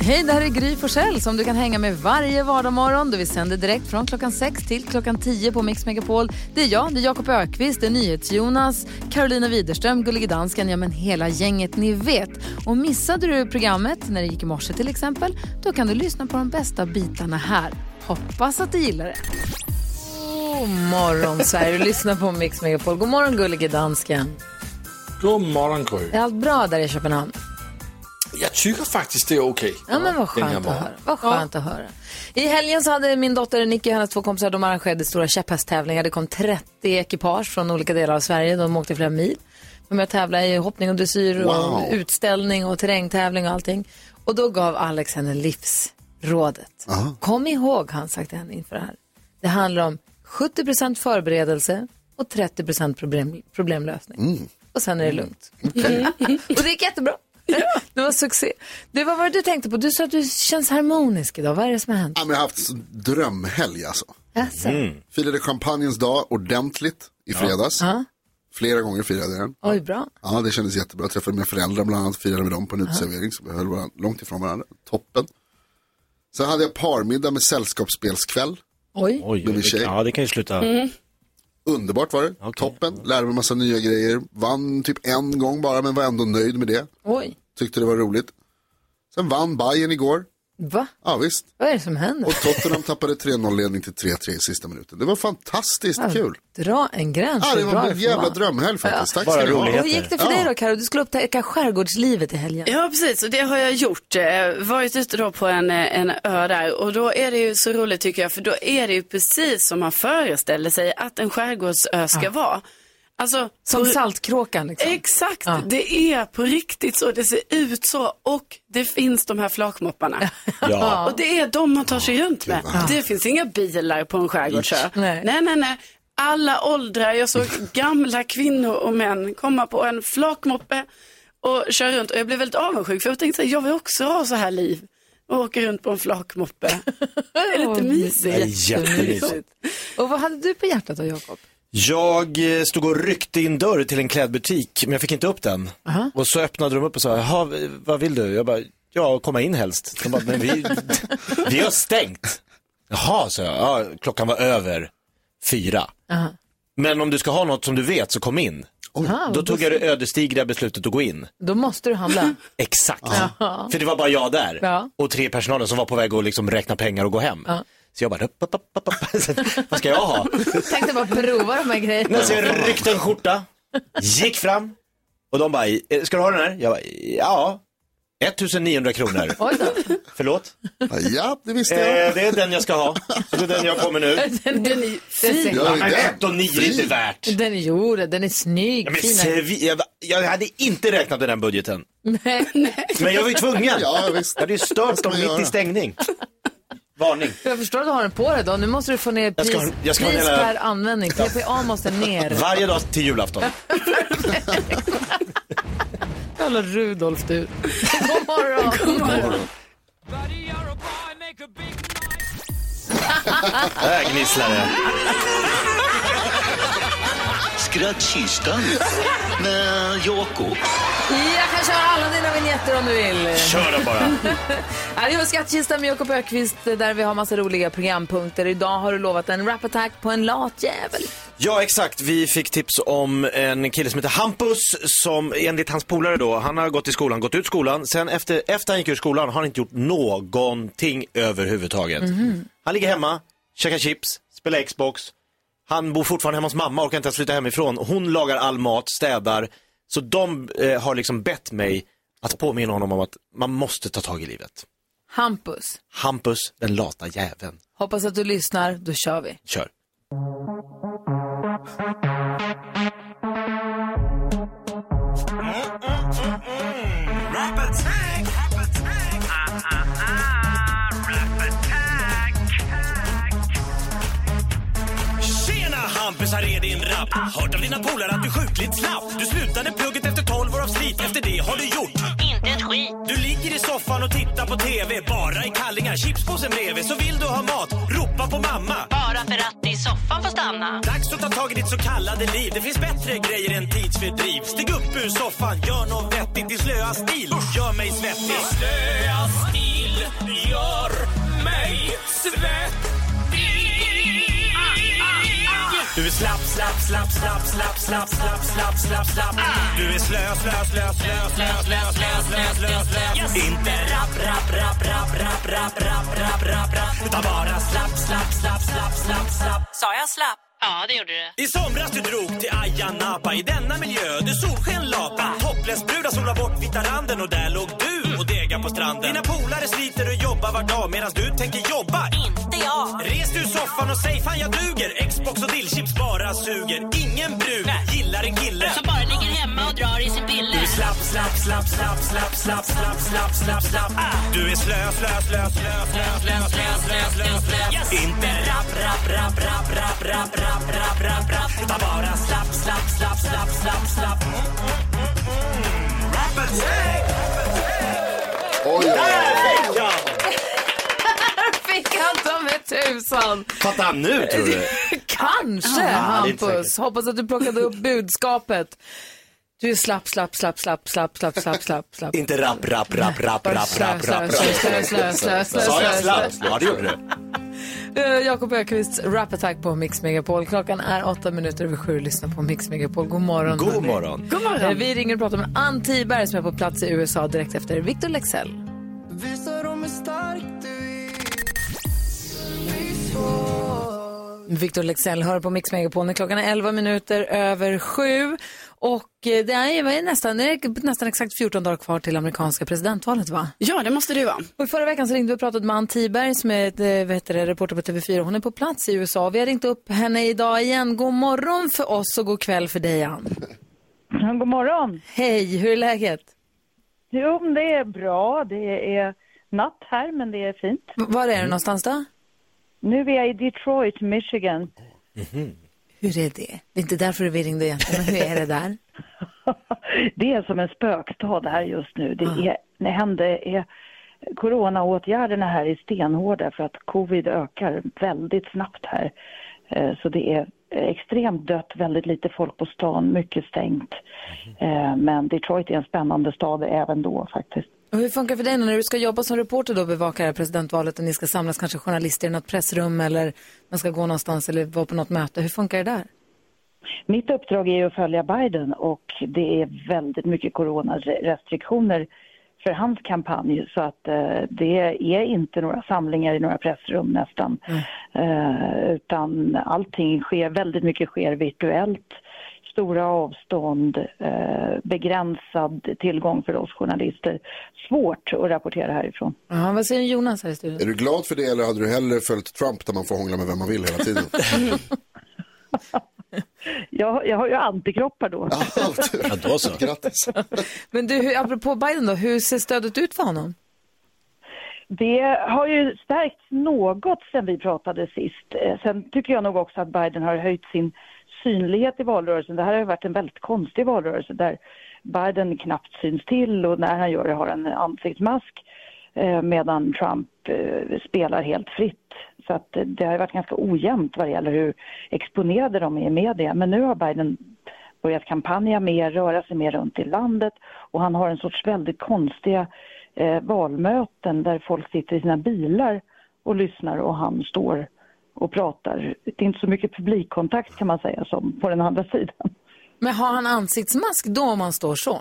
Hej, det här är Gry Forssell som du kan hänga med varje vardagsmorgon. Vi sänder direkt från klockan 6 till klockan 10 på Mix Megapol. Det är jag, det är Jakob Ökvist, det är NyhetsJonas, Carolina Widerström, Gullige Dansken, ja men hela gänget ni vet. Och missade du programmet när det gick i morse till exempel, då kan du lyssna på de bästa bitarna här. Hoppas att du gillar det. God morgon Sverige, du lyssnar på Mix Megapol. God morgon Gullige Dansken. God morgon Gry. Är allt bra där i Köpenhamn? Jag tycker faktiskt det är okej. Ja, men vad skönt att höra. Vad skönt att höra. I helgen så hade min dotter Nicky och hennes två kompisar, de arrangerade stora käpphästtävlingar. Det kom 30 ekipage från olika delar av Sverige. De åkte flera mil. De med att tävla i hoppning och dressyr Wow. och utställning och terrängtävling och allting. Och då gav Alex henne livsrådet. Kom ihåg, han sagt till henne inför det här. Det handlar om 70% förberedelse och 30 problem, problemlösning. Och sen är det lugnt. och det gick jättebra. Det var succé. Du, vad var det du tänkte på? Du sa att du känns harmonisk idag. Vad är det som har hänt? Ja, men jag har haft sån drömhelg alltså. Jaså? Firade champagnens dag ordentligt i fredags. Flera gånger firade jag den. Oj, bra. Ja, det kändes jättebra. Jag träffade mina föräldrar bland annat, firade med dem på en uteservering. Så vi höll varandra långt ifrån varandra. Toppen. Sen hade jag parmiddag med sällskapsspelskväll. Oj. Oj, det, tjej. ja det kan ju sluta. Underbart var det. Toppen. Lärde mig massa nya grejer. Vann typ en gång bara, men var ändå nöjd med det. Oj. Tyckte det var roligt. Sen vann Bayern igår. Va? Ja, visst. Vad är det som händer? Och Tottenham tappade 3-0-ledning till 3-3 i sista minuten. Det var fantastiskt kul. Dra en gräns. Ja, det var en jävla drömhelg faktiskt. Tack Bara roligheter. Hur gick det för dig då, Karo? Du skulle upptäcka skärgårdslivet i helgen. Ja, precis. Och det har jag gjort. Eh, Varit ute då på en, eh, en ö där. Och då är det ju så roligt tycker jag. För då är det ju precis som man föreställer sig att en skärgårdsö ska vara. Alltså, Som på- Saltkråkan liksom. Exakt, Ja. det är på riktigt så. Det ser ut så. Och det finns de här flakmopparna. Ja. Och det är de man tar sig runt med. Det finns inga bilar på en skärgårdsö. Nej. nej, nej. nej. Alla åldrar, jag såg gamla kvinnor och män komma på en flakmoppe och köra runt. Och jag blev väldigt avundsjuk för jag tänkte att jag vill också ha så här liv. Och åka runt på en flakmoppe. Det är lite Det är mysigt. jättemysigt. Och vad hade du på hjärtat då, Jakob? Jag eh, stod och ryckte in dörr till en klädbutik, men jag fick inte upp den. Och så öppnade de upp och sa, Jaha, vad vill du? Jag bara, ja, komma in helst. De bara, men vi, vi har stängt. Jaha, sa jag, ja, klockan var över fyra. Men om du ska ha något som du vet så kom in. Aha, Då tog jag det ödesdigra beslutet att gå in. Då måste du handla. Exakt. För det var bara jag där. Ja. Och tre personalen som var på väg att liksom räkna pengar och gå hem. Så jag bara, upp, upp, upp, upp, upp. vad ska jag ha? Tänkte bara prova de här grejerna. Så jag ryckte en skjorta, gick fram och de bara, "Eh, ska du ha den här? Jag bara, ja. 1900 kronor. Oj då. Förlåt? Ja, det visste jag. Eh, det är den jag ska ha. Så det är den jag kommer nu. Den är fin. Ja, Men det- 1 och 9 är inte värt. Den är gjord, den är snygg, Ja, men servi- jag, jag hade inte räknat med den budgeten. Nej. Men jag var ju tvungen. Ja, visst. Jag hade ju stört dem mitt i stängning. Varning. Jag förstår att du har den på dig då. Nu måste du få ner Jag pris, ska ha- jag ska ha pris hela- per användning. PPA måste ner. Varje dag till julafton. Jävla Rudolf du. God morgon. God morgon. Äh, gnisslare. Skrattkistan med Jakob. Jag kan köra alla dina vignetter om du vill. Kör den bara. Här är vår skattkista med Jakob Ökvist där vi har massa roliga programpunkter. Idag har du lovat en rap-attack på en lat jävel. Ja, exakt. Vi fick tips om en kille som heter Hampus som enligt hans polare då, han har gått i skolan, gått ut skolan. Sen efter, efter han gick ur skolan har han inte gjort någonting överhuvudtaget. Han ligger hemma, käkar chips, spelar Xbox. Han bor fortfarande hemma hos mamma, orkar inte ens flytta hemifrån. Hon lagar all mat, städar. Så de eh, har liksom bett mig att påminna honom om att man måste ta tag i livet. Hampus, Hampus, den lata jäveln. hoppas att du lyssnar. Då kör vi. Kör. här är din rap. Hört av dina polare att du är sjukligt slapp. Du slutade plugget efter 12 år av slit. Efter det har du gjort? Inte ett skit. Du ligger i soffan och tittar på TV. Bara i kallingar, chipspåsen bredvid. Så vill du ha mat, ropa på mamma. Bara för att i soffan får stanna. Dags att ta tag i ditt så kallade liv. Det finns bättre grejer än tidsfördriv. Stig upp ur soffan, gör något vettigt Din slöa stil. Gör mig svettig. Slöa stil gör mig svettig. Du är slapp, slapp, slapp, slapp, slapp, slapp, slapp, slapp, slapp, slapp. Du är slö, slö, slö, slö, slö, slö, slö, slö, slö, slö. Inte rapp, rapp, rapp, rapp, rapp, rapp, rapp, rapp, rapp, rapp. Utan bara slapp, slapp, slapp, slapp, slapp, slapp. Sa jag slapp? Ja, det gjorde du. I somras du drog till Ayia Napa I denna miljö du solsken lapa Topless-brudar solar bort vita randen Och där låg du och dega på stranden Dina polare sliter och jobbar var dag Medan du tänker jobba Inte jag. Res du ur soffan och säg fan jag duger Xbox och dillchips bara suger Ingen brud gillar en kille Som bara ligger hemma och drar i sin pille. Du är slapp, slapp, slapp, slapp, slapp, slapp, slapp, slapp, slapp, slapp Du är slö, slö, slö, slö, slö, slö, slö, slö, slö, slö Inte rapp, rapp, rapp, rapp, rapp, rapp, rapp, rapp, rapp, rapp Utan bara slapp, slapp, slapp, slapp, slapp, slapp Rappers, hey! Oj, oj, oj. Fick han ta med tusan. Fattar han nu tror du? Kanske, inte Hampus. Hoppas att du plockade upp budskapet. Du är slapp, slapp, slapp, slapp, slapp, slapp, slapp, slapp, slapp. Inte rapp, rapp, rapp, rapp, rapp, rapp, rapp, Sa jag slapp? Ja, det gjorde du. Eh, Jakob Ökvists Rap Attack på Mix Megapol. Klockan är åtta minuter över sju. Lyssna på Mix Megapol. God morgon. God hörni. morgon. God morgon. Eh, Vi ringer och pratar med Ann Tiberg som är på plats i USA direkt efter Victor Lexell. Victor Lexell hör på Mix Megapol när klockan är 11 minuter över sju. Och eh, det är, nästan, det är nästan exakt 14 dagar kvar till amerikanska presidentvalet va? Ja, det måste det vara. Och i förra veckan så ringde vi och pratade med Ann Tiberg som är ett, eh, det, reporter på TV4. Hon är på plats i USA. Vi har ringt upp henne idag igen. God morgon för oss och god kväll för dig Ann. God morgon. Hej, hur är läget? Jo, det är bra. Det är natt här, men det är fint. Var är du någonstans då? Nu är jag i Detroit, Michigan. Hur är det? Det är inte därför vi ringde egentligen, men hur är det där? Det är som en spökstad här just nu. Det, är, det händer, är, coronaåtgärderna här är stenhårda för att covid ökar väldigt snabbt här. Eh, Så det är extremt dött, väldigt lite folk på stan, mycket stängt. Eh, Men Detroit är en spännande stad även då faktiskt. Och hur funkar det för dig när du ska jobba som reporter då och bevaka presidentvalet och ni ska samlas kanske journalister i något pressrum eller man ska gå någonstans eller vara på något möte. Hur funkar det där? Mitt uppdrag är att följa Biden och det är väldigt mycket coronarestriktioner för hans kampanj så att eh, det är inte några samlingar i några pressrum nästan. Eh, utan allting sker, väldigt mycket sker virtuellt. Stora avstånd, eh, begränsad tillgång för oss journalister. Svårt att rapportera härifrån. Ja, vad säger Jonas här i studion? Är du glad för det eller hade du hellre följt Trump där man får hångla med vem man vill hela tiden? Jag, jag har ju antikroppar då. Ja, då så. Grattis. Men du, hur- apropå Biden då, hur ser stödet ut för honom? Det har ju stärkts något sen vi pratade sist. Eh, Sen tycker jag nog också att Biden har höjt sin synlighet i valrörelsen. Det här har ju varit en väldigt konstig valrörelse där Biden knappt syns till och när han gör det har en ansiktsmask eh, medan Trump eh, spelar helt fritt. Så att eh, det har varit ganska ojämnt vad det gäller hur exponerade de är i media. Men nu har Biden börjat kampanja mer, röra sig mer runt i landet och han har en sorts väldigt konstiga valmöten där folk sitter i sina bilar och lyssnar och han står och pratar. Det är inte så mycket publikkontakt kan man säga som på den andra sidan. Men har han ansiktsmask då om han står så?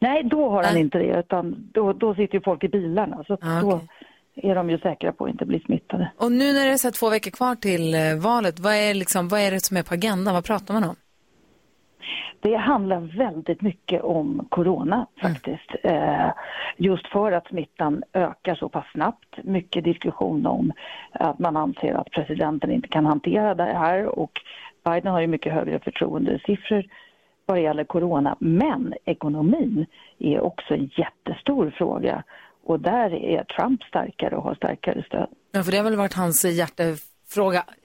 Nej, då har han Nej. inte det utan då, då sitter ju folk i bilarna så Ah, då är de ju säkra på att inte bli smittade. Och nu när det är så två veckor kvar till eh, valet, vad är, liksom, vad är det som är på agendan? Vad pratar man om? Det handlar väldigt mycket om corona faktiskt. Eh, just för att smittan ökar så pass snabbt. Mycket diskussion om att man anser att presidenten inte kan hantera det här och Biden har ju mycket högre förtroendesiffror vad det gäller corona. Men ekonomin är också en jättestor fråga och där är Trump starkare och har starkare stöd. Ja, för det har väl varit hans hjärtefråga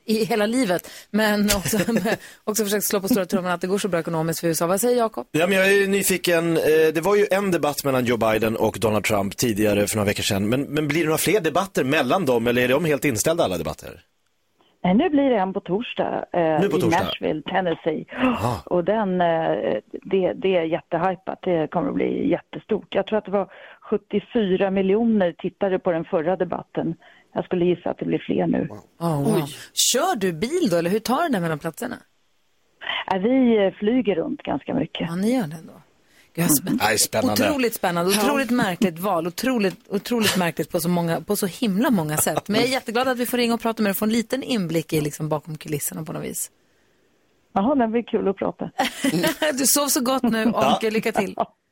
i hela livet. Men också, också försökt slå på stora trumman att det går så bra ekonomiskt för USA. Vad säger Jakob? Ja, men jag är nyfiken. Eh, Det var ju en debatt mellan Joe Biden och Donald Trump tidigare för några veckor sedan. Men, men blir det några fler debatter mellan dem eller är de helt inställda alla debatter? Nej, nu blir det en på torsdag, eh, Nu på torsdag? i Nashville, Tennessee. Och den, eh, det, det är jättehypat, det kommer att bli jättestort. Jag tror att det var 74 miljoner tittare på den förra debatten jag skulle gissa att det blir fler nu. Oh, wow. Kör du bil då, eller hur tar du det mellan platserna? Ja, vi eh, flyger runt ganska mycket. Ja, ni gör det då. Gud, vad spänn- Nej, spännande. Otroligt spännande, otroligt märkligt val, otroligt, otroligt märkligt på så, många, på så himla många sätt. Men jag är jätteglad att vi får ringa och prata med dig och få en liten inblick i liksom bakom kulisserna på något vis. Jaha, det blir kul att prata. Du sov så gott nu och lycka till.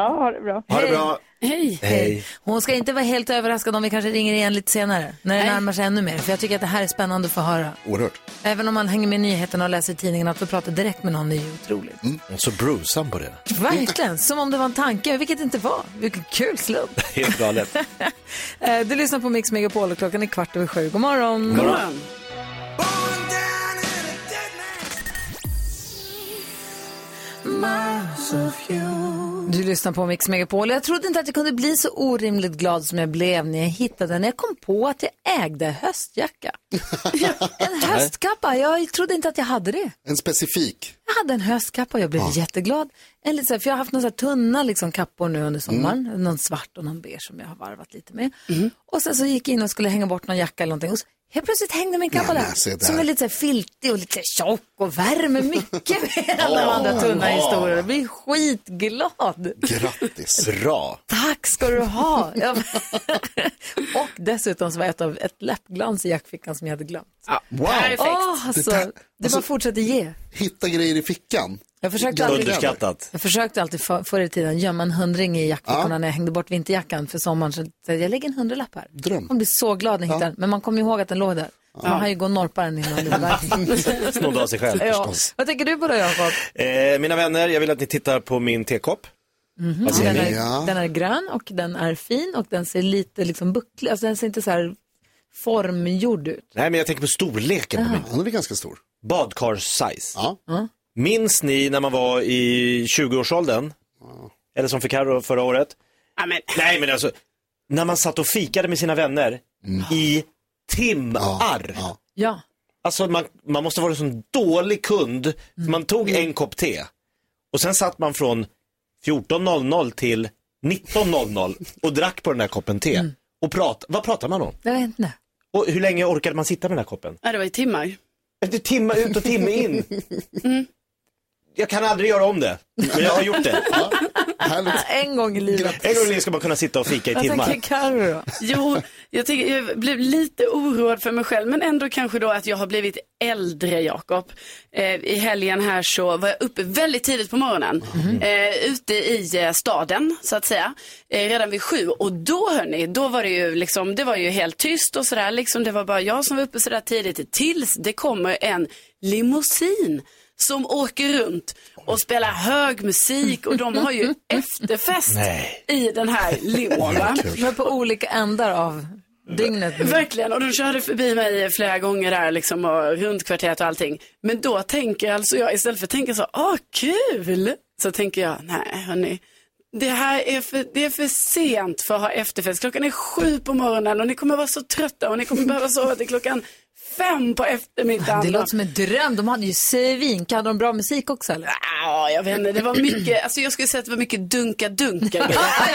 Ja, ha det bra. Ha det bra. Hej. Hej. Hon ska inte vara helt överraskad om vi kanske ringer igen lite senare, när det närmar sig ännu mer. För jag tycker att det här är spännande att få höra. Oerhört. Även om man hänger med nyheterna och läser i tidningen, att få prata direkt med någon är ju otroligt. Så brusam på det. Verkligen, som om det var en tanke, vilket det inte var. Vilken kul slump. Helt galet. Eh, Du lyssnar på Mix Megapol och klockan är kvart över sju. God morgon. God morgon. Du lyssnar på Mix Megapol. Jag trodde inte att jag kunde bli så orimligt glad som jag blev när jag hittade. När jag kom på att jag ägde höstjacka. en höstkappa. Jag trodde inte att jag hade det. En specifik. Jag hade en höstkappa och jag blev jätteglad. En lite så här, för jag har haft några tunna liksom, kappor nu under sommaren. Någon svart och någon beige som jag har varvat lite med. Och sen så gick jag in och skulle hänga bort någon jacka eller någonting. Och så, helt plötsligt hängde min kappa där. Som är lite så här filtig och lite tjock och värmer mycket mer än de andra tunna historierna. Jag blir skitglad. Grattis. Bra. Tack ska du ha. Och dessutom så var ett av ett läppglans i jackfickan som jag hade glömt. Wow. Åh, alltså, Det det, alltså- bara fortsätter ge. Hitta grejer i fickan. Jag försökte alltid, Underskattat. jag försökte alltid för, förr i tiden gömma en hundring i jackfickorna när jag hängde bort vinterjackan för sommaren. Så jag lägger en hundralapp här. Dröm. Man blir så glad när jag hittar den. Men man kommer ihåg att den låg där. Man har ju gå och norpa den innan. Snodde av sig själv ja. förstås. Vad tänker du på då Jakob? Eh, mina vänner, jag vill att ni tittar på min tekopp. Säger Den är, Ja. den är grön och den är fin och den ser lite liksom bucklig, alltså den ser inte så här formgjord ut. Nej, men jag tänker på storleken på min. Han är ganska stor. Badkars-size. Ja. Minns ni när man var i 20-årsåldern? Eller som för Carro förra året? Ja, men, Nej, men alltså, när man satt och fikade med sina vänner i timmar. Ja. Ja. Alltså man, man måste vara en sån dålig kund. För man tog en kopp te och sen satt man från 14.00 till 19.00 och drack på den där koppen te. Och prat, vad pratar man om? Jag vet inte. Och hur länge orkade man sitta med den här koppen? ja, det var i timmar. Efter timme ut och timme in. Jag kan aldrig göra om det, men jag har gjort det. Härligt. En gång i livet. En gång i livet ska man kunna sitta och fika i tänker timmar. Carro då? Jo, jag, tycker, jag blev lite oroad för mig själv, men ändå kanske då att jag har blivit äldre, Jakob. Eh, I helgen här så var jag uppe väldigt tidigt på morgonen, eh, ute i eh, staden, så att säga, eh, redan vid sju. Och då, hörni, då var det ju liksom, det var ju helt tyst och sådär, liksom, det var bara jag som var uppe sådär tidigt, tills det kommer en limousin som åker runt och spelar hög musik och de har ju efterfest i den här limon. va? Men på olika ändar av dygnet. Verkligen, och de körde förbi mig flera gånger där liksom och runt kvarteret och allting. Men då tänker alltså jag, istället för att tänka så, åh kul, så tänker jag, nej hörni, det här är för, det är för sent för att ha efterfest. Klockan är sju på morgonen och ni kommer vara så trötta och ni kommer behöva sova till klockan fem på eftermiddagen. Det låter som en dröm. De hade ju svin. Hade de bra musik också eller? Ja, jag vet inte, det var mycket, alltså jag skulle säga att det var mycket dunka-dunka.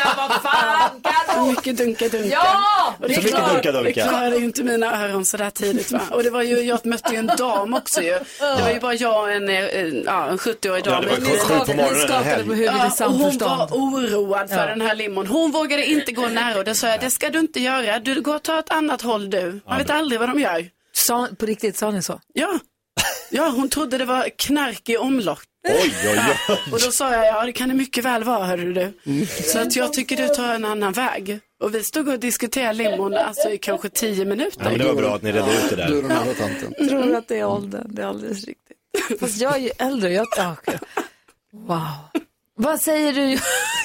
ja, vad fan Carro! mycket dunka-dunka. Ja! Det, Så mycket klar- dunka-dunka. det klarade ju inte mina öron så där tidigt va. Och det var ju, jag mötte ju en dam också ju. Det var ju bara jag och en, eh, en, ja, en 70-årig Ja, dam. det var sju på morgonen skakade på huvudet i Ja, och hon var oroad för Ja. den här limon. Hon vågade inte gå nära och det sa jag, det ska du inte göra. Du går och tar ett annat håll du. Man vet aldrig vad de gör. Sa, på riktigt, sa ni så? Ja, ja hon trodde det var knark i omlopp. Oj, oj, oj. Och då sa jag, ja det kan det mycket väl vara hörru du. Så att jag tycker du tar en annan väg. Och vi stod och diskuterade limon alltså i kanske tio minuter. Ja, men det var bra att ni redde ut det Du där. är den andra tanten. Jag tror att det är åldern. Det är alldeles riktigt. Fast jag är ju äldre. Jag. Wow. Vad säger du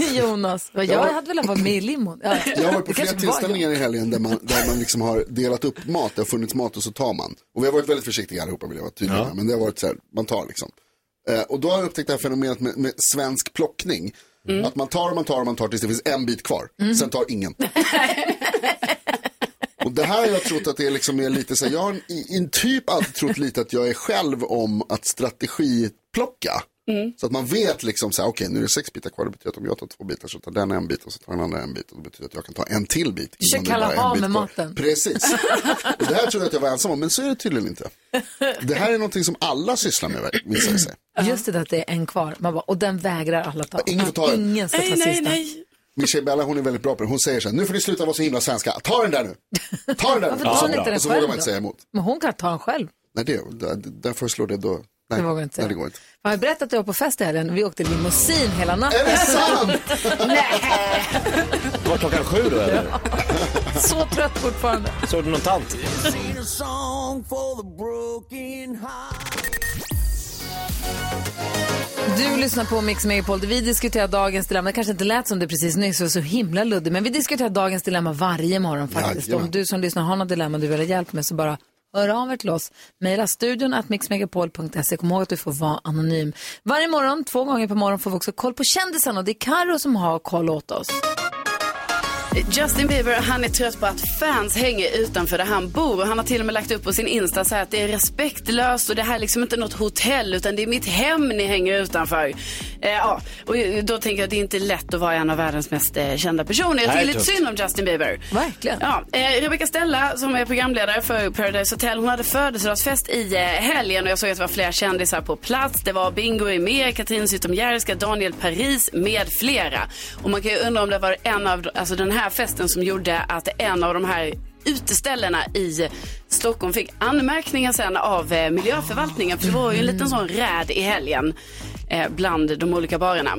Jonas? Jag hade velat vara med i limon. Ja. Jag har varit på flera tillställningar i helgen där man, där man liksom har delat upp mat. Det har funnits mat och så tar man. Och vi har varit väldigt försiktiga allihopa vill jag vara tydlig med. Men det har varit så här, man tar liksom. Eh, och då har jag upptäckt det här fenomenet med, med svensk plockning. Att man tar och man tar och man tar tills det finns en bit kvar. Sen tar ingen. Och det här har jag trott att det är liksom är lite så här, jag har i, i en typ alltid trott lite att jag är själv om att strategiplocka. Så att man vet liksom så här, okej nu är det sex bitar kvar, det betyder att om jag tar två bitar så tar den en bit och så tar den andra en bit och det betyder att jag kan ta en till bit. Innan det bara är en bit med kvar. maten. Precis. Och det här trodde jag att jag var ensam om, men så är det tydligen inte. Det här är någonting som alla sysslar med, visar det sig. Just det, att det är en kvar. Man bara, och den vägrar alla ta. Ingen får ta den. Ingen ska ta Nej, nej, sista. nej. Michelle Bella hon är väldigt bra på det. Hon säger så här, nu får ni sluta vara så himla svenska. Ta den där nu. Ta den där Varför nu. bra. den Och så vågar själv man inte då? säga emot. Men hon kan ta den själv. Nej, det, där, föreslår det då. Nej, Det vågar inte säga. nej, det går inte. Jag har berättat att jag var på fest i helgen. Vi åkte limousin hela natten. Är det sant? Nej, Det var klockan sju då eller? så trött fortfarande. Såg du någon tant? Du lyssnar på Mix Megapol. Vi diskuterar dagens dilemma. Det kanske inte lät som det precis nyss, det var så himla luddigt. Men vi diskuterar dagens dilemma varje morgon faktiskt. Jajamän. Om du som lyssnar har något dilemma du vill ha hjälp med så bara hör av er till oss. Mejla studion att mixmegapol.se. Kom ihåg att du får vara anonym. Varje morgon, två gånger per morgon, får vi också koll på kändisarna. Det är Karo som har koll åt oss. Justin Bieber, han är trött på att fans hänger utanför där han bor. Han har till och med lagt upp på sin Insta så här att det är respektlöst och det här är liksom inte något hotell utan det är mitt hem ni hänger utanför. Eh, ja, och då tänker jag att det är inte lätt att vara en av världens mest eh, kända personer. Jag tycker lite synd om Justin Bieber. Verkligen. Ja, eh, Rebecca Stella som är programledare för Paradise Hotel, hon hade födelsedagsfest i eh, helgen och jag såg att det var flera kändisar på plats. Det var Bingo Rimér, Katrin Zytomierska, Daniel Paris med flera. Och man kan ju undra om det var en av, alltså den här här festen som gjorde att en av de här uteställena i Stockholm fick anmärkningar sen av eh, miljöförvaltningen. För det var ju en liten sån räd i helgen eh, bland de olika barerna.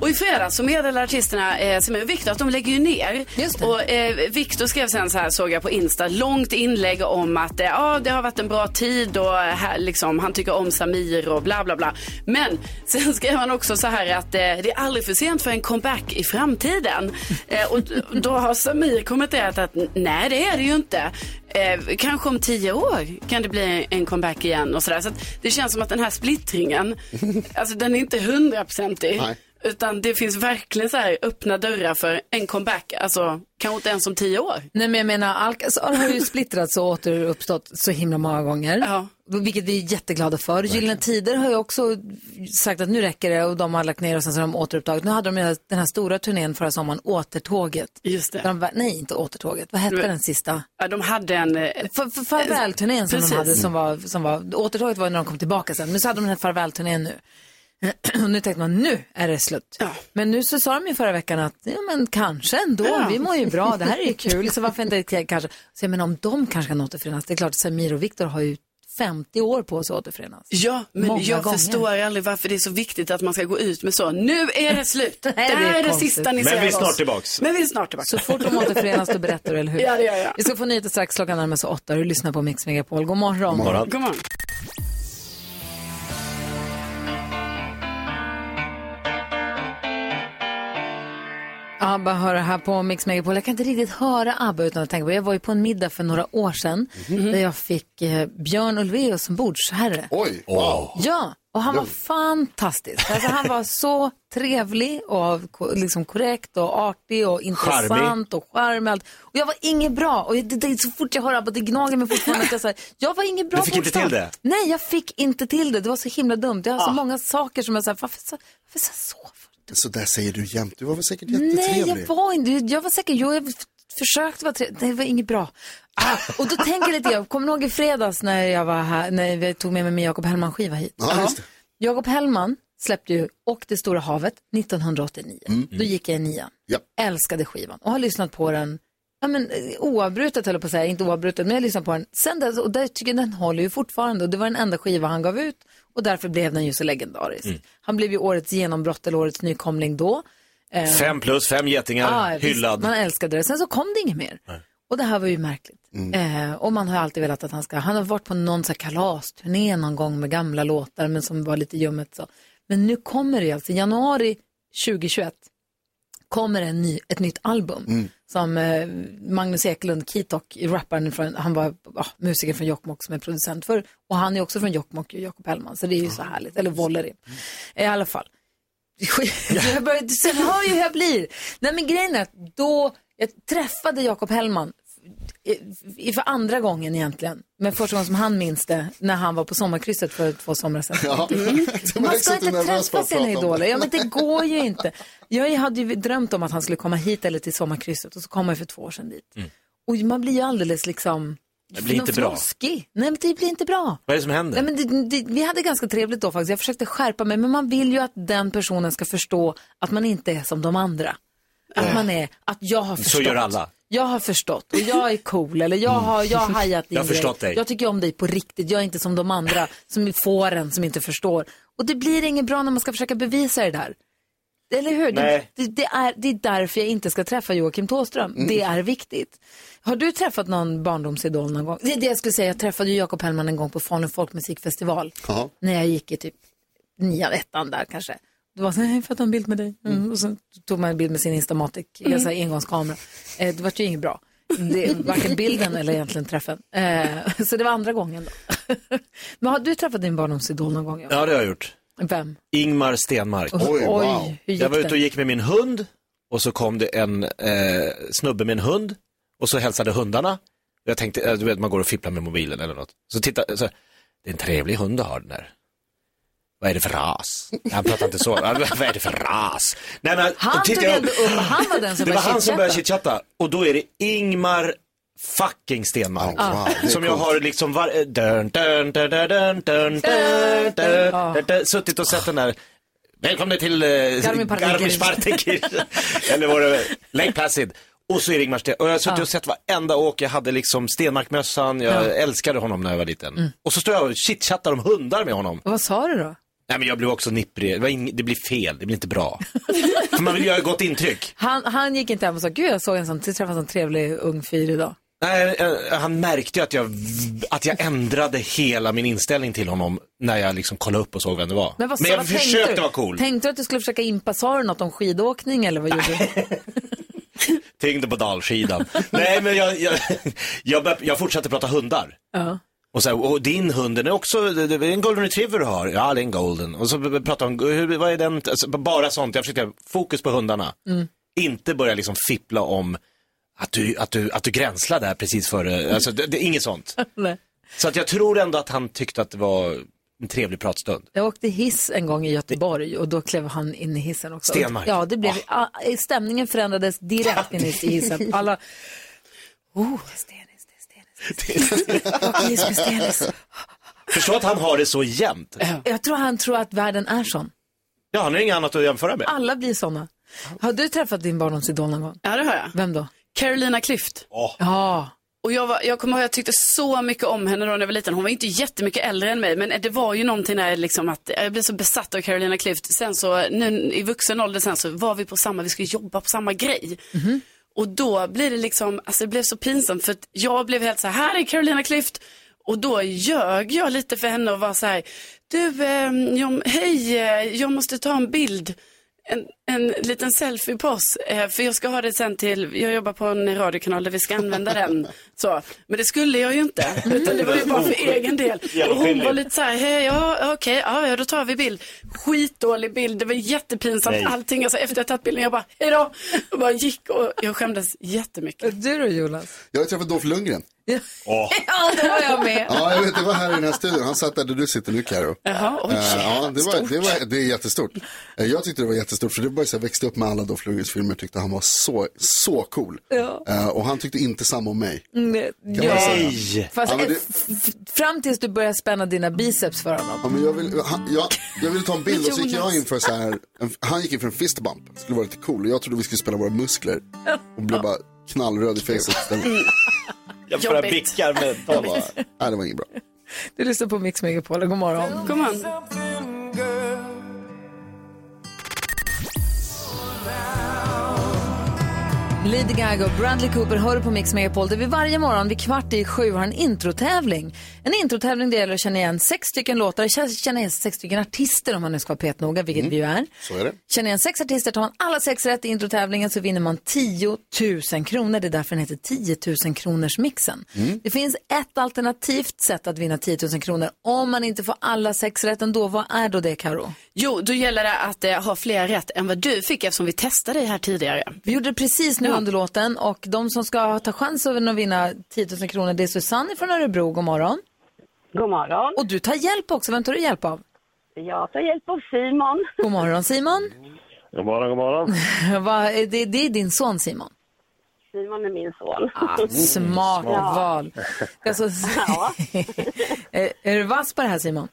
Och i fredags så meddelade artisterna eh, Semir och Viktor att de lägger ju ner. Just det. Och eh, Viktor skrev sen så här, såg jag på Insta, långt inlägg om att eh, ja, det har varit en bra tid och eh, här, liksom, han tycker om Samir och bla bla bla. Men sen skrev han också så här att eh, det är aldrig för sent för en comeback i framtiden. Eh, och då har Samir kommenterat att nej, det är det ju inte. Eh, kanske om tio år kan det bli en comeback igen och sådär. Så att det känns som att den här splittringen, alltså den är inte hundraprocentig. Utan det finns verkligen så här öppna dörrar för en comeback. Alltså kanske inte ens om tio år. Nej men jag menar, Alcazar har ju splittrats och återuppstått så himla många gånger. Ja. Vilket vi är jätteglada för. Gyllene Tider har ju också sagt att nu räcker det och de har lagt ner och sen så har de återupptagit. Nu hade de den här stora turnén förra sommaren, Återtåget. Just det. De, nej, inte Återtåget. Vad hette Men- den sista? Ja, de hade en... eh, För, för farvälturnén som Precis. de hade, som var, som var, Återtåget var när de kom tillbaka sen. Men så hade de den här farvälturnén nu. Och nu tänkte man, nu är det slut. Ja. Men nu så sa de ju förra veckan att, ja men kanske ändå, Ja. vi mår ju bra, det här är ju kul, så varför inte kanske. Så jag menar om de kanske kan återförenas, det är klart Samir och Viktor har ju 50 år på sig att återförenas. Ja, men Många jag gånger. förstår aldrig varför det är så viktigt att man ska gå ut med så. Nu är det slut. det det är här är det sista ni Men ser vi är snart tillbaks. Men vi är snart tillbaka. Så fort de återförenas då berättar du, eller hur? Ja, det gör jag. Vi ska få nyheter strax, klockan närmar sig åtta. Du lyssnar på Mix Megapol. God morgon. God morgon. God morgon. ABBA hör det här på Mix Megapol. Jag kan inte riktigt höra ABBA utan att tänka på Jag var ju på en middag för några år sedan där jag fick eh, Björn Ulvaeus som bordsherre. Oj, wow. Ja, och han var fantastisk. Alltså, han var så trevlig och liksom korrekt och artig och intressant och charmig. och allt. Och jag var inget bra. Och det, det, så fort jag hör ABBA, det gnager mig fortfarande. Att jag, så här, jag var inget bra Du fick inte till det? Nej, jag fick inte till det. Det var så himla dumt. Jag har så många saker som jag säger, varför, så- varför så, så? Så där säger du jämt. Du var väl säkert Nej, jättetrevlig. jag var inte, jag var säker, jag f- försökte vara trevlig, det var inget bra. Ah, och då tänker jag lite, jag kommer ihåg i fredags när jag var här, när vi tog med mig min Jakob Hellman skiva hit. Ja, just det. Jakob Hellman släppte ju Och det stora havet 1989. Då gick jag i nian. Ja. Älskade skivan och har lyssnat på den Ja, men, eh, oavbrutet höll jag på att säga, inte oavbrutet, men jag har lyssnat på den sen dess och där tycker jag den håller ju fortfarande och det var den enda skiva han gav ut och därför blev den ju så legendarisk. Han blev ju årets genombrott eller årets nykomling då. Eh, Fem plus, fem getingar, visst, hyllad. Man älskade det. Sen så kom det inget mer. Och det här var ju märkligt. Eh, och man har alltid velat att han ska, han har varit på någon så här kalasturné någon gång med gamla låtar men som var lite ljummet så. Men nu kommer det alltså, i januari 2021 kommer en ny, ett nytt album som eh, Magnus Ekelund, Kitok, rapparen från, han var ah, musiker från Jokkmokk som är producent för, och han är också från Jokkmokk, Jakob Hellman, så det är ju så härligt, eller Volleri. I alla fall. jag börjar, du hör ju hur jag blir. Nej men grejen är att då, jag träffade Jakob Hellman i- för andra gången egentligen. Men första gången som han minns det, när han var på sommarkrysset för två somrar sedan. Ja. Mm. Man ska är inte träffa sina idoler. det. Ja, men det går ju inte. Jag hade ju drömt om att han skulle komma hit eller till sommarkrysset och så kom han för två år sedan dit. Och man blir ju alldeles liksom... Mm. Det blir inte bra. froskig. Nej, men det blir inte bra. Vad är det som händer? Nej, men det, det, vi hade ganska trevligt då faktiskt. Jag försökte skärpa mig, men man vill ju att den personen ska förstå att man inte är som de andra. Att man är, att jag har förstått. Så gör alla. Jag har förstått och jag är cool eller jag har, jag har hajat din Jag förstått dig. Jag tycker om dig på riktigt. Jag är inte som de andra som får en som inte förstår. Och det blir inget bra när man ska försöka bevisa det där. Eller hur? Det, det, det, är, det är därför jag inte ska träffa Joakim Tåström. Det är viktigt. Har du träffat någon barndomsidol någon gång? Det är det jag skulle säga. Jag träffade Jakob Hellman en gång på Falun folkmusikfestival. Jaha. När jag gick i typ nian, ettan där kanske. Det var så här, jag får ta en bild med dig. Mm. Och så tog man en bild med sin Instamatic, mm. så här engångskamera. Eh, det var ju inget bra. Det, varken bilden eller egentligen träffen. Eh, så det var andra gången då. Men har du träffat din barndomsidol någon gång? Ja, det har jag gjort. Vem? Ingmar Stenmark. Oj, Oj, wow. gick Jag var ute och gick med min hund och så kom det en eh, snubbe med en hund och så hälsade hundarna. Jag tänkte, eh, du vet man går och fipplar med mobilen eller något. Så titta, så, det är en trevlig hund du har den där. Vad är det för ras? Han pratar inte så. Vad är det för ras? Nej, men, Han tog ändå upp, han var den som Det var han som började chitchatta. och då är det Ingmar fucking Stenmark. Ja, wow, som jag har liksom var, dun, dun, dun, dun, dun, dun, dun, dun, dun, dun, suttit och sett den där Välkommen till eh, Garmisch-Partenkirchen. Garmisch-Partenkirchen. Eller var det Lake Placid. Och så är det Ingmar Sten. Och jag har suttit och sett varenda åk. Jag hade liksom Stenmark-mössan. Jag Ja. älskade honom när jag var liten. Och så står jag och chitchattar om hundar med honom. Vad sa du då? Nej men jag blev också nipprig. Det, var ing- det blir fel. Det blir inte bra. För man vill göra ett gott intryck. Han, han gick inte hem och sa, gud jag såg en sån, träffade en sån trevlig ung fyr idag. Nej, eh, han märkte ju att jag, att jag ändrade hela min inställning till honom när jag liksom kollade upp och såg vem det var. Men, vad, jag vad försökte tänkte vara cool. Tänkte du att du skulle försöka impa, sa du något om skidåkning eller vad gjorde du? Tyngde på dalskidan. Nej, men jag, jag, jag, bör- jag fortsatte prata hundar. Ja. Och, så här, och din hund, den är också, det är en golden retriever du har? Ja, det är en golden. Och så pratade om, hur, vad är den, alltså, bara sånt. Jag försökte, fokus på hundarna. Mm. Inte börja liksom fippla om att du, att du, att du gränslar där precis före, alltså det, det är inget sånt. Så att jag tror ändå att han tyckte att det var en trevlig pratstund. Jag åkte hiss en gång i Göteborg och då klev han in i hissen också. Stenmark. Ja, det blev, ah, stämningen förändrades direkt in i hissen. Alla, oh, Stenis, Förstå att han har det så jämnt. Jag tror han tror att världen är sån. Ja, han har inget annat att jämföra med. Alla blir såna. Har du träffat din barndomsidol någon gång? Ja, det har jag. Vem då? Carolina Klüft. Ja, Och jag, var, jag kommer ihåg, jag tyckte så mycket om henne då när jag var liten. Hon var inte jättemycket äldre än mig, men det var ju någonting där liksom att jag blev så besatt av Carolina Klüft. Sen så, nu i vuxen ålder sen så var vi på samma, vi skulle jobba på samma grej. Och då blir det liksom, alltså det blev så pinsamt för att jag blev helt så här, här är Carolina Klüft. Och då ljög jag lite för henne och var så här, du, eh, jag, hej, eh, jag måste ta en bild. En, en liten selfie på oss, eh, för jag ska ha det sen till, jag jobbar på en radiokanal där vi ska använda den. Så. Men det skulle jag ju inte, utan det var ju bara för egen del. Och hon var lite så här, hej, ja okej, ja, ja då tar vi bild. Skitdålig bild, det var jättepinsamt Nej. allting. Alltså, efter jag tagit bilden, jag bara, hej då. Och bara gick och jag skämdes jättemycket. du då Jonas? Jag har träffat Dolph Lundgren. Ja, då var jag med. Ja, jag vet, det var här i den här studion. Han satt där, där du sitter nu, Karo. Jaha, oj. Eh, ja, det, var, det, var, det är jättestort. Eh, jag tyckte det var jättestort, för det var så jag växte upp med alla Dolph Lundgrens filmer. tyckte han var så, så cool. Ja. Eh, och han tyckte inte samma om mig. Mm, Man ja. Nej! Fast Ja, men det- f- fram tills du börjar spänna dina biceps för honom. Ja, men jag, vill, han, jag, jag ville ta en bild och så gick jag in för så här, en, han gick in för en fist bump. Skulle vara lite cool jag trodde vi skulle spela våra muskler. Och blev bara knallröd i istället. Jag börjar Jobbigt. bicka med bara, nej det var inget bra. Du lyssnar på Mix Megapol, god morgon. Kom on. Lady Gaga och Bradley Cooper hör på Mix Megapol där vi varje morgon vid kvart i sju har en introtävling. En introtävling där det gäller att känna igen sex stycken låtar, känna igen sex stycken artister om man nu ska vara petnoga, vilket vi ju är. Så är det. Känner igen sex artister, tar man alla sex rätt i introtävlingen så vinner man 10 000 kronor. Det är därför den heter 10 000 kronors mixen. Det finns ett alternativt sätt att vinna 10 000 kronor om man inte får alla sex rätt ändå. Vad är då det Karo? Jo, då gäller det att eh, ha fler rätt än vad du fick eftersom vi testade dig här tidigare. Vi gjorde det precis nu under låten och de som ska ta chansen att vinna 10 000 kronor det är Susanne från Örebro. God morgon. God morgon. Och du tar hjälp också. Vem tar du hjälp av? Jag tar hjälp av Simon. God morgon Simon. God morgon, god morgon. Va, det, det är din son Simon. Simon är min son. Ah, smart Ja. val. Alltså, är, är du vass på det här Simon?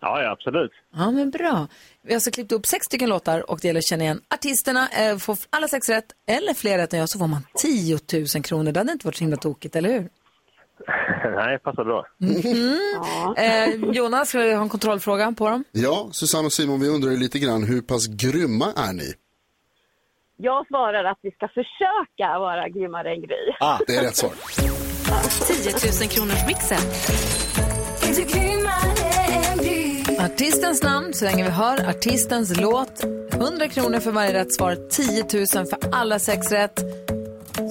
Ja, ja, absolut. Ja, men bra. Vi har alltså klippt upp sex stycken låtar och det gäller att känna igen artisterna. Eh, får alla sex rätt eller fler rätt än jag så får man 10 000 kronor. Det hade inte varit så himla tokigt, eller hur? Nej, passar bra. Mhm. Eh, Jonas, ska vi ha en kontrollfråga på dem? Ja, Susanne och Simon, vi undrar ju lite grann hur pass grymma är ni? Jag svarar att vi ska försöka vara grymmare än Gry. Ah, det är rätt svar. 10 000 kronors mixen. Artistens namn, så länge vi hör artistens låt. 100 kronor för varje rätt svar, 10 000 för alla sex rätt.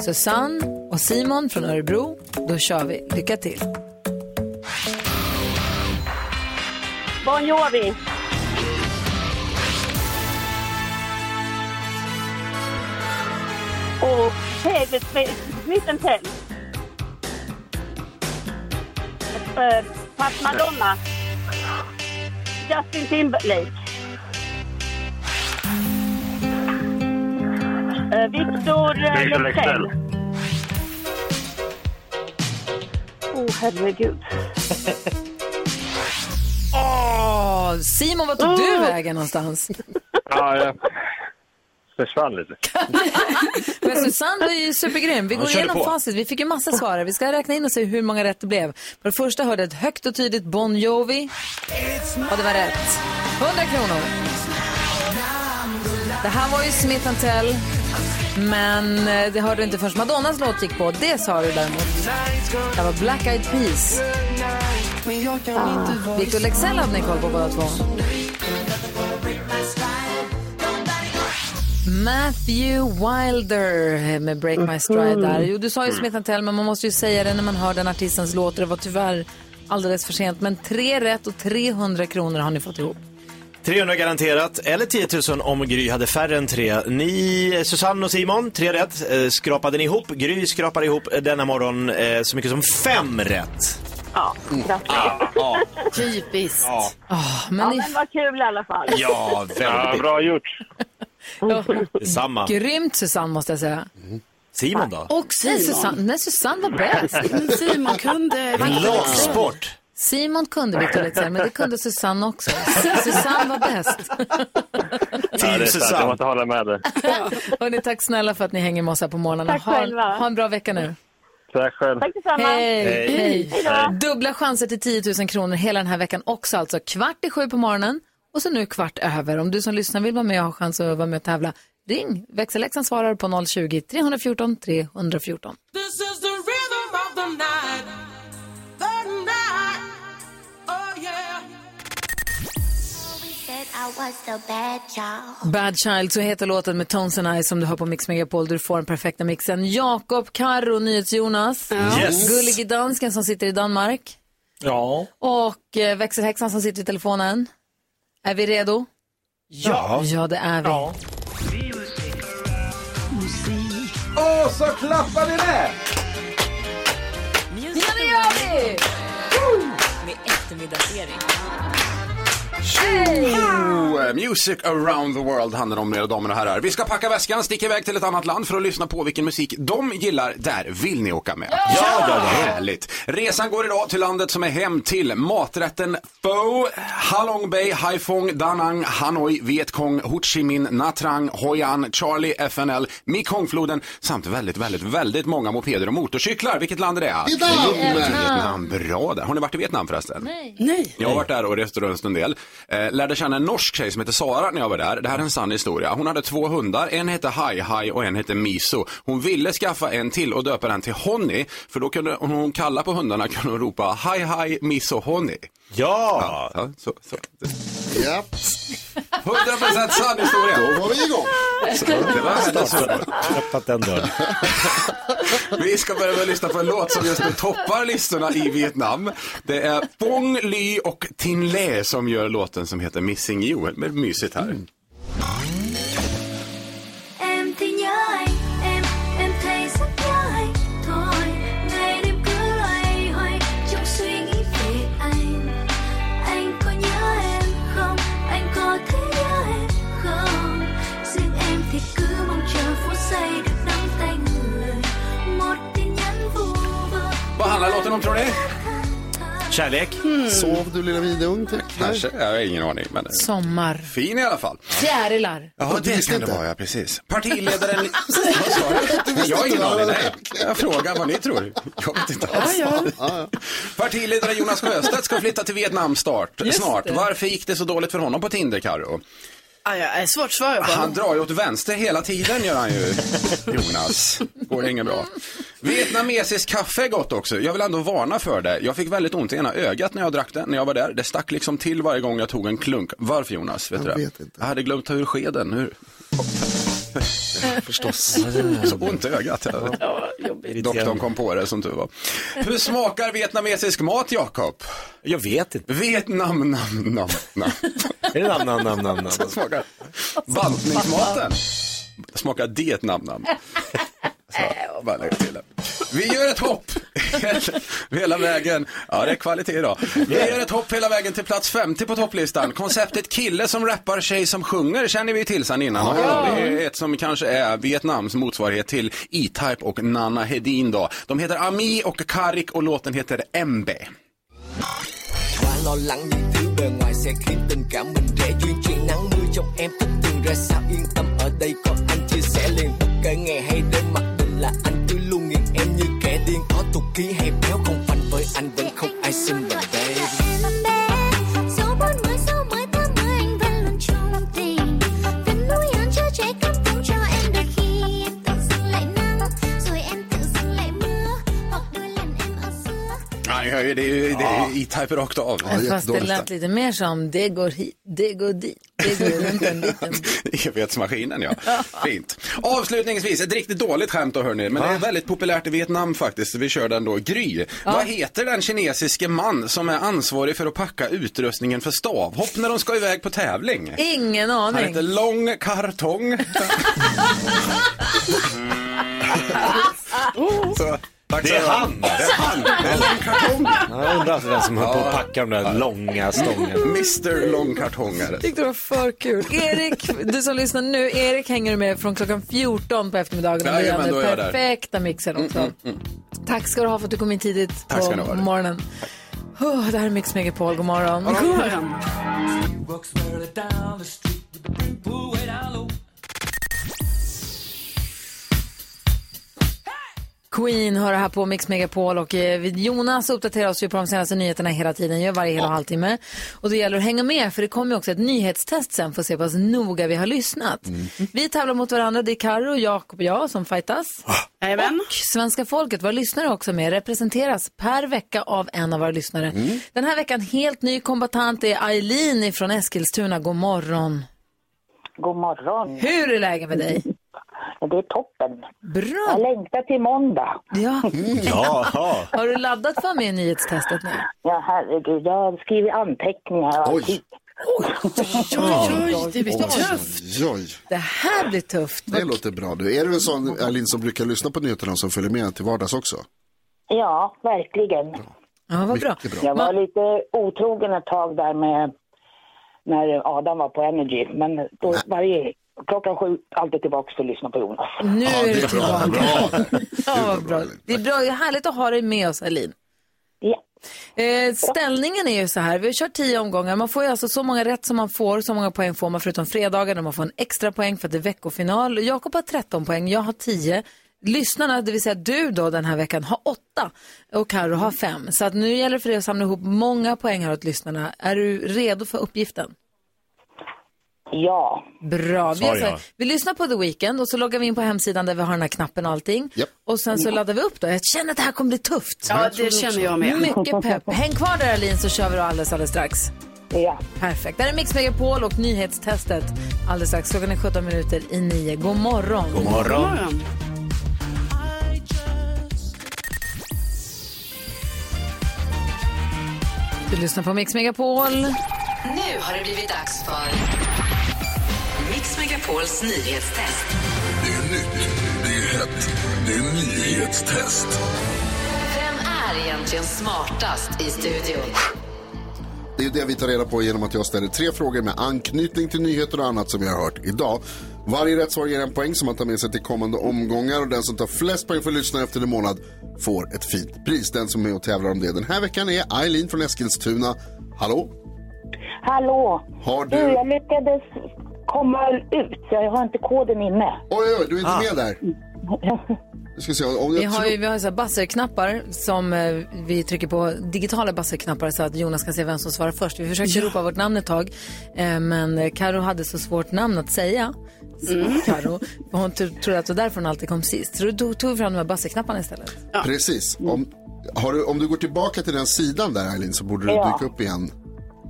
Susanne och Simon från Örebro, då kör vi. Lycka till. Bon Jovi. Och David Tell. Pat Madonna. Justin Timberlake. Uh, Victor uh, Oh, herregud. Åh, Simon, vart tog du vägen någonstans? Ja, jag försvann lite. Men Susanne var ju supergrym. Vi går igenom på. facit. Vi fick ju massa svar. Vi ska räkna in och se hur många rätt det blev. För det första hörde ett högt och tydligt Bon Jovi. Och det var rätt. 100 kronor. Det här var ju Smith Tell. Men eh, det hörde du inte förrän Madonnas låt gick på. Det sa du däremot. Det var Black Eyed Peas. Ah. Victor Leksell hade ni koll på båda två. Matthew Wilder med Break My Stride där. Jo, du sa ju Smith Tell, men man måste ju säga det när man hör den artistens låt. Det var tyvärr alldeles för sent. Men tre rätt och 300 kronor har ni fått ihop. 300 garanterat, eller 10 000 om Gry hade färre än tre. Ni, Susanne och Simon, tre rätt. Eh, Skrapade ni ihop. Gry skrapade ihop denna morgon eh, så mycket som fem rätt. Ja, grattis. Ja, Typiskt. ja. men ja, ni- men vad kul i alla fall. ja väldigt. Ja, bra gjort. Detsamma. Grymt Susanne måste jag säga. Simon då? Och nej, Susanne, nej, Susanne var bäst. Simon kunde... Lagsport. Simon kunde Victor Leksell, men det kunde Susanne också. Susanne var bäst. Ja, det är sant. Jag måste hålla med dig. Hörrni, tack snälla för att ni hänger med oss här på morgonen. Tack ha, själva. ha en bra vecka nu. Tack själv. Tack detsamma. Hej. Hej. Hej. Hej. Dubbla chanser till 10 000 kronor hela den här veckan också. Alltså kvart i sju på morgonen och så nu kvart över. Om du som lyssnar vill vara med och ha chans att vara med och tävla, ring. Växelläxan svarar på 020-314 314. This is the rhythm of the night. Bad Child, så heter låten med Tones and I som du hör på Mix Megapol. Du får den perfekta mixen. Jakob, Karo, NyhetsJonas, Yes. Gullige Dansken som sitter i Danmark Ja. och eh, växelhäxan som sitter i telefonen. Är vi redo? Ja. Ja, det är vi. Och så klappar vi med! Ja, det gör vi! Med eftermiddagsserie. Oh, music around the world handlar om, mina damer och herrar. Vi ska packa väskan, sticka iväg till ett annat land för att lyssna på vilken musik de gillar. Där vill ni åka med. Ja, ja, ja. Härligt. Resan går idag till landet som är hem till maträtten Pho, Halong Bay, Haiphong, Da Nang, Hanoi, Vietkong, Ho Chi Minh, Nha Trang, Hoi An, Charlie, FNL, Mekongfloden samt väldigt, väldigt, väldigt många mopeder och motorcyklar. Vilket land är det? Vietnam! Vietnam. Bra där. Har ni varit i Vietnam förresten? Nej. Nej. Jag har varit där och rest runt en del. Eh, lärde känna en norsk tjej som heter Sara när jag var där. Det här är en sann historia. Hon hade två hundar. En hette Hi Hi och en hette Miso. Hon ville skaffa en till och döpa den till Honey. För då kunde om hon kalla på hundarna kunde hon ropa Hi Hi Miso Honey. Ja! Ja, så, så. Japp, 100% sann historia. då var vi igång. Så, det var. Öppnat den dörren. Vi ska börja med att lyssna på en låt som just nu toppar listorna i Vietnam. Det är Bong Ly och Tin Le som gör låten som heter Missing You. Men mysigt här. Em Andra låten om tror ni? Kärlek. Sov du lilla vidung? Kanske, jag har ingen aning. Men Sommar. fin i alla fall. Fjärilar. Ja, det kan det vara, ja precis. Partiledaren... vad sa? Nej, Jag har ingen aning, nej. Jag frågar vad ni tror. Jag vet inte alls. Partiledare Jonas Sjöstedt ska flytta till Vietnam start, Just snart. det. Varför gick det så dåligt för honom på Tinder, Karo? Ah, ja, det är svårt att svara på. Han drar ju åt vänster hela tiden gör han ju, Jonas. Går inget bra. Vietnamesisk kaffe är gott också. Jag vill ändå varna för det. Jag fick väldigt ont i ena ögat när jag drack det, när jag var där. Det stack liksom till varje gång jag tog en klunk. Varför Jonas? Vet Jag du det? vet inte. Jag hade glömt ta ur skeden. Hur? Förstås. Så ont i ögat. Doktorn kom på det som tur var. Hur smakar vietnamesisk mat, Jakob? Jag vet inte. Vietnam, nam, nam, nam. Är det namn, namn, namn, namn? namn? Så smakar bantningsmaten. Smakar diet nam, nam. Så, bara lägga till det. Vi gör ett hopp hela vägen. Ja, det är kvalitet idag. Vi gör ett hopp hela vägen till plats 50 på topplistan. Konceptet kille som rappar, tjej som sjunger känner vi till sedan innan. Ja. Det är ett som kanske är Vietnams motsvarighet till E-Type och Nana Hedin då. De heter Ami och Karik och låten heter MB. Quá lo lắng những thứ bề ngoài sẽ khiến tình cảm mình dễ är E-Type rakt av. Fast det lät lite mer som det går hit, det går dit, det går runt en liten bit. Evighetsmaskinen ja. Fint. Avslutningsvis, ett riktigt dåligt skämt då hörni, men det är väldigt populärt i Vietnam faktiskt. Vi kör den då. Gry. Vad heter den kinesiske man som är ansvarig för att packa utrustningen för stavhopp när de ska iväg på tävling? Ingen Han aning. heter Lång Kartong. Så, tack Det är han. Det är han. Jag undrar alltså vem som höll på att packa de där långa stångerna. Mr Lång Kartongare. tyckte det var för kul. Erik, du som lyssnar nu, Erik hänger du med från klockan 14 på eftermiddagen. och Jajamän, då är jag där. perfekta mixen också. Tack ska du ha för att du kom in tidigt Tack ska på morgonen. Oh, det här är Mix Megapol, god morgon. God morgon. Queen hör här på Mix Megapol och eh, Jonas uppdaterar oss ju på de senaste nyheterna hela tiden, gör varje hel och halvtimme. Och det gäller att hänga med för det kommer ju också ett nyhetstest sen för att se hur pass noga vi har lyssnat. Vi tävlar mot varandra, det är Karo, Jakob och jag som fightas. Jajamän. Och svenska folket, våra lyssnare också med, representeras per vecka av en av våra lyssnare. Den här veckan helt ny kombatant är Eileen från Eskilstuna. God morgon. God morgon. Hur är läget med dig? Det är toppen. Bra. Jag längtar till måndag. Ja. Jaha. Har du laddat för med nyhetstestet nu? Ja, herregud. Jag har skrivit anteckningar. och allting. Oj, det blir tufft. Oj, oj. Det här blir tufft. Det låter bra. Du, är du en sån, Alin, som brukar lyssna på nyheterna som följer med till vardags också? Ja, verkligen. Ja, vad bra. Bra. Jag var lite otrogen ett tag där med när Adam var på Energy. Men då varje klockan sju alltid tillbaka för att lyssna på Jonas. Nu är du tillbaka. bra. Ja. Det är bra. Det är härligt att ha dig med oss, Alin. Ja. Eh, ställningen är ju så här, vi har kört tio omgångar. Man får ju alltså så många rätt som man får, så många poäng får man förutom fredagar, där man får en extra poäng för att det är veckofinal. Jakob har 13 poäng, jag har 10. Lyssnarna, det vill säga du då den här veckan, har 8 och Karo har 5. Så att nu gäller det för dig att samla ihop många poäng här åt lyssnarna. Är du redo för uppgiften? Ja. Bra. Vi, Sa gör så här, jag. vi lyssnar på The Weeknd och så loggar vi in på hemsidan där vi har den här knappen och allting. Och sen så laddar vi upp då. Jag känner att det här kommer bli tufft. Ja, det känner jag med. Mycket pepp. Häng kvar där Alin så kör vi då alldeles, alldeles strax. Ja. Perfekt. Där är Mix Megapol och nyhetstestet alldeles strax. Klockan är 17 minuter i 9. God morgon. God morgon. God morgon. Du lyssnar på Mix Megapol. Nu har det blivit dags för Megapols nyhetstest. Det är nytt, det är hett, det är nyhetstest. Vem är egentligen smartast i studion? Det är det vi tar reda på genom att jag ställer tre frågor med anknytning till nyheter och annat som vi har hört idag. Varje rätt svar ger en poäng som man tar med sig till kommande omgångar och den som tar flest poäng för lyssnare efter en månad får ett fint pris. Den som är med och tävlar om det den här veckan är Eileen från Eskilstuna. Hallå? Hallå! Har Du, du... jag lyckades komma ut, jag har inte koden inne. Oj, oj, du är inte med där. Ska vi se, om Vi jag har tror... ju vi har så här buzzer-knappar som eh, vi trycker på, digitala buzzer-knappar så att Jonas kan se vem som svarar först. Vi försökte ropa vårt namn ett tag, eh, men Karo hade så svårt namn att säga. Mm. Karo, hon tro- trodde att det var därför hon alltid kom sist. Så då tog, vi fram de här buzzer-knapparna istället. Precis. Om, har du, om du går tillbaka till den sidan där Eileen så borde du Ja. dyka upp igen.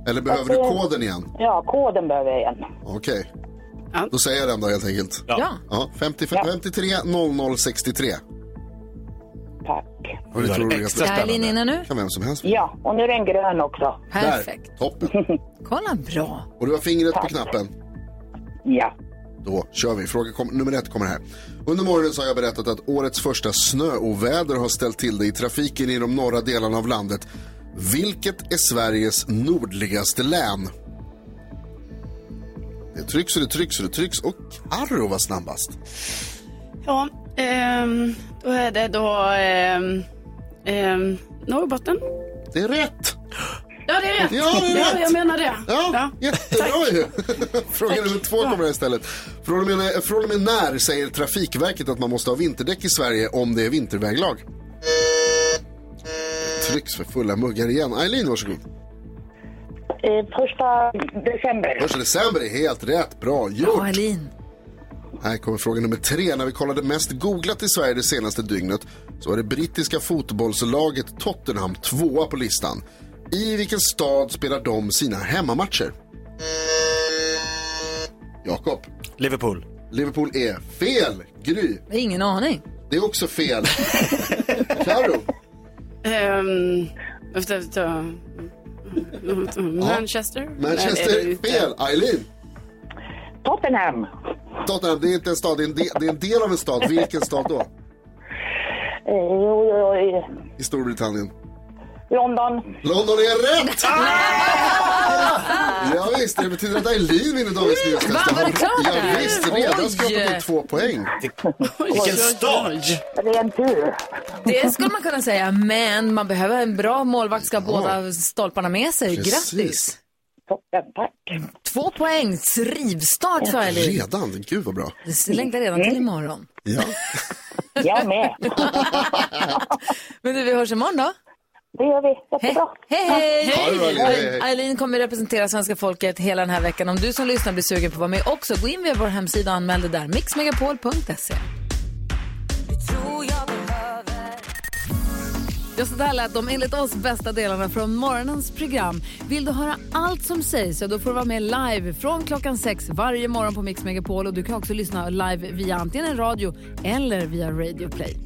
Eller behöver du Alltså- koden igen? Ja, koden behöver jag igen. Okej. Då säger jag den då helt enkelt. Ja. ja 55, 53 00 63. Tack. Och det tror du är ganska Är Eileen inne nu? kan vem som helst. Ja, och nu är den grön också. Perfekt. Där, toppen. Kolla bra. Och du har fingret på knappen. Ja. Då kör vi. Fråga kom, nummer ett kommer här. Under morgonen så har jag berättat att årets första snöoväder har ställt till det i trafiken i de norra delarna av landet. Vilket är Sveriges nordligaste län? Det trycks och det trycks och det trycks och Carro var snabbast. Ja, ehm, då är det då ehm, ehm, Norrbotten. Det är rätt! Ja, det är rätt. Ja, det är rätt. jag menar det. Ja, jättebra ju. Fråga nummer två kommer här istället. Från och, med, från och med när säger Trafikverket att man måste ha vinterdäck i Sverige om det är vinterväglag? Trycks för fulla muggar igen. Eileen, varsågod. Eh, första december. Första december är helt rätt. Bra gjort. Ja, Eileen. Här kommer fråga nummer tre. När vi kollade mest googlat i Sverige det senaste dygnet så var det brittiska fotbollslaget Tottenham tvåa på listan. I vilken stad spelar de sina hemmamatcher? Jakob. Liverpool. Liverpool är fel. Gry. Ingen aning. Det är också fel. Karo. Efter, efter, Manchester? Manchester fel. Eileen. Tottenham. Tottenham, det är inte en stad, det är en, del, det är en del av en stad. Vilken stad då? Eh, I Storbritannien. London. London är rätt! Ja, visst, det betyder att Eileen vinner dagens nyhetstest. Va, var det klart Ja, visst, redan skrapat upp två poäng. Vilken start! Ren tur. Det skulle man kunna säga, men man behöver en bra målvakt ska ha båda stolparna med sig. Precis. Grattis! Toppen, tack. Två poäng, rivstart för Eileen. Redan? Gud vad bra. Det längtar redan till imorgon. Ja. Jag med. Men du, vi hörs imorgon då. Det gör vi. Jättebra. Hej, hej! Eileen. Hej, hej. Eileen kommer representera svenska folket hela den här veckan. Om du som lyssnar blir sugen på att vara med också, gå in via vår hemsida och anmäl dig där. Mixmegapol.se. Ja, så där lät de enligt oss bästa delarna från morgonens program. Vill du höra allt som sägs så då får du vara med live från klockan sex varje morgon på Mix Megapol. Och du kan också lyssna live via antingen en radio eller via Radio Play.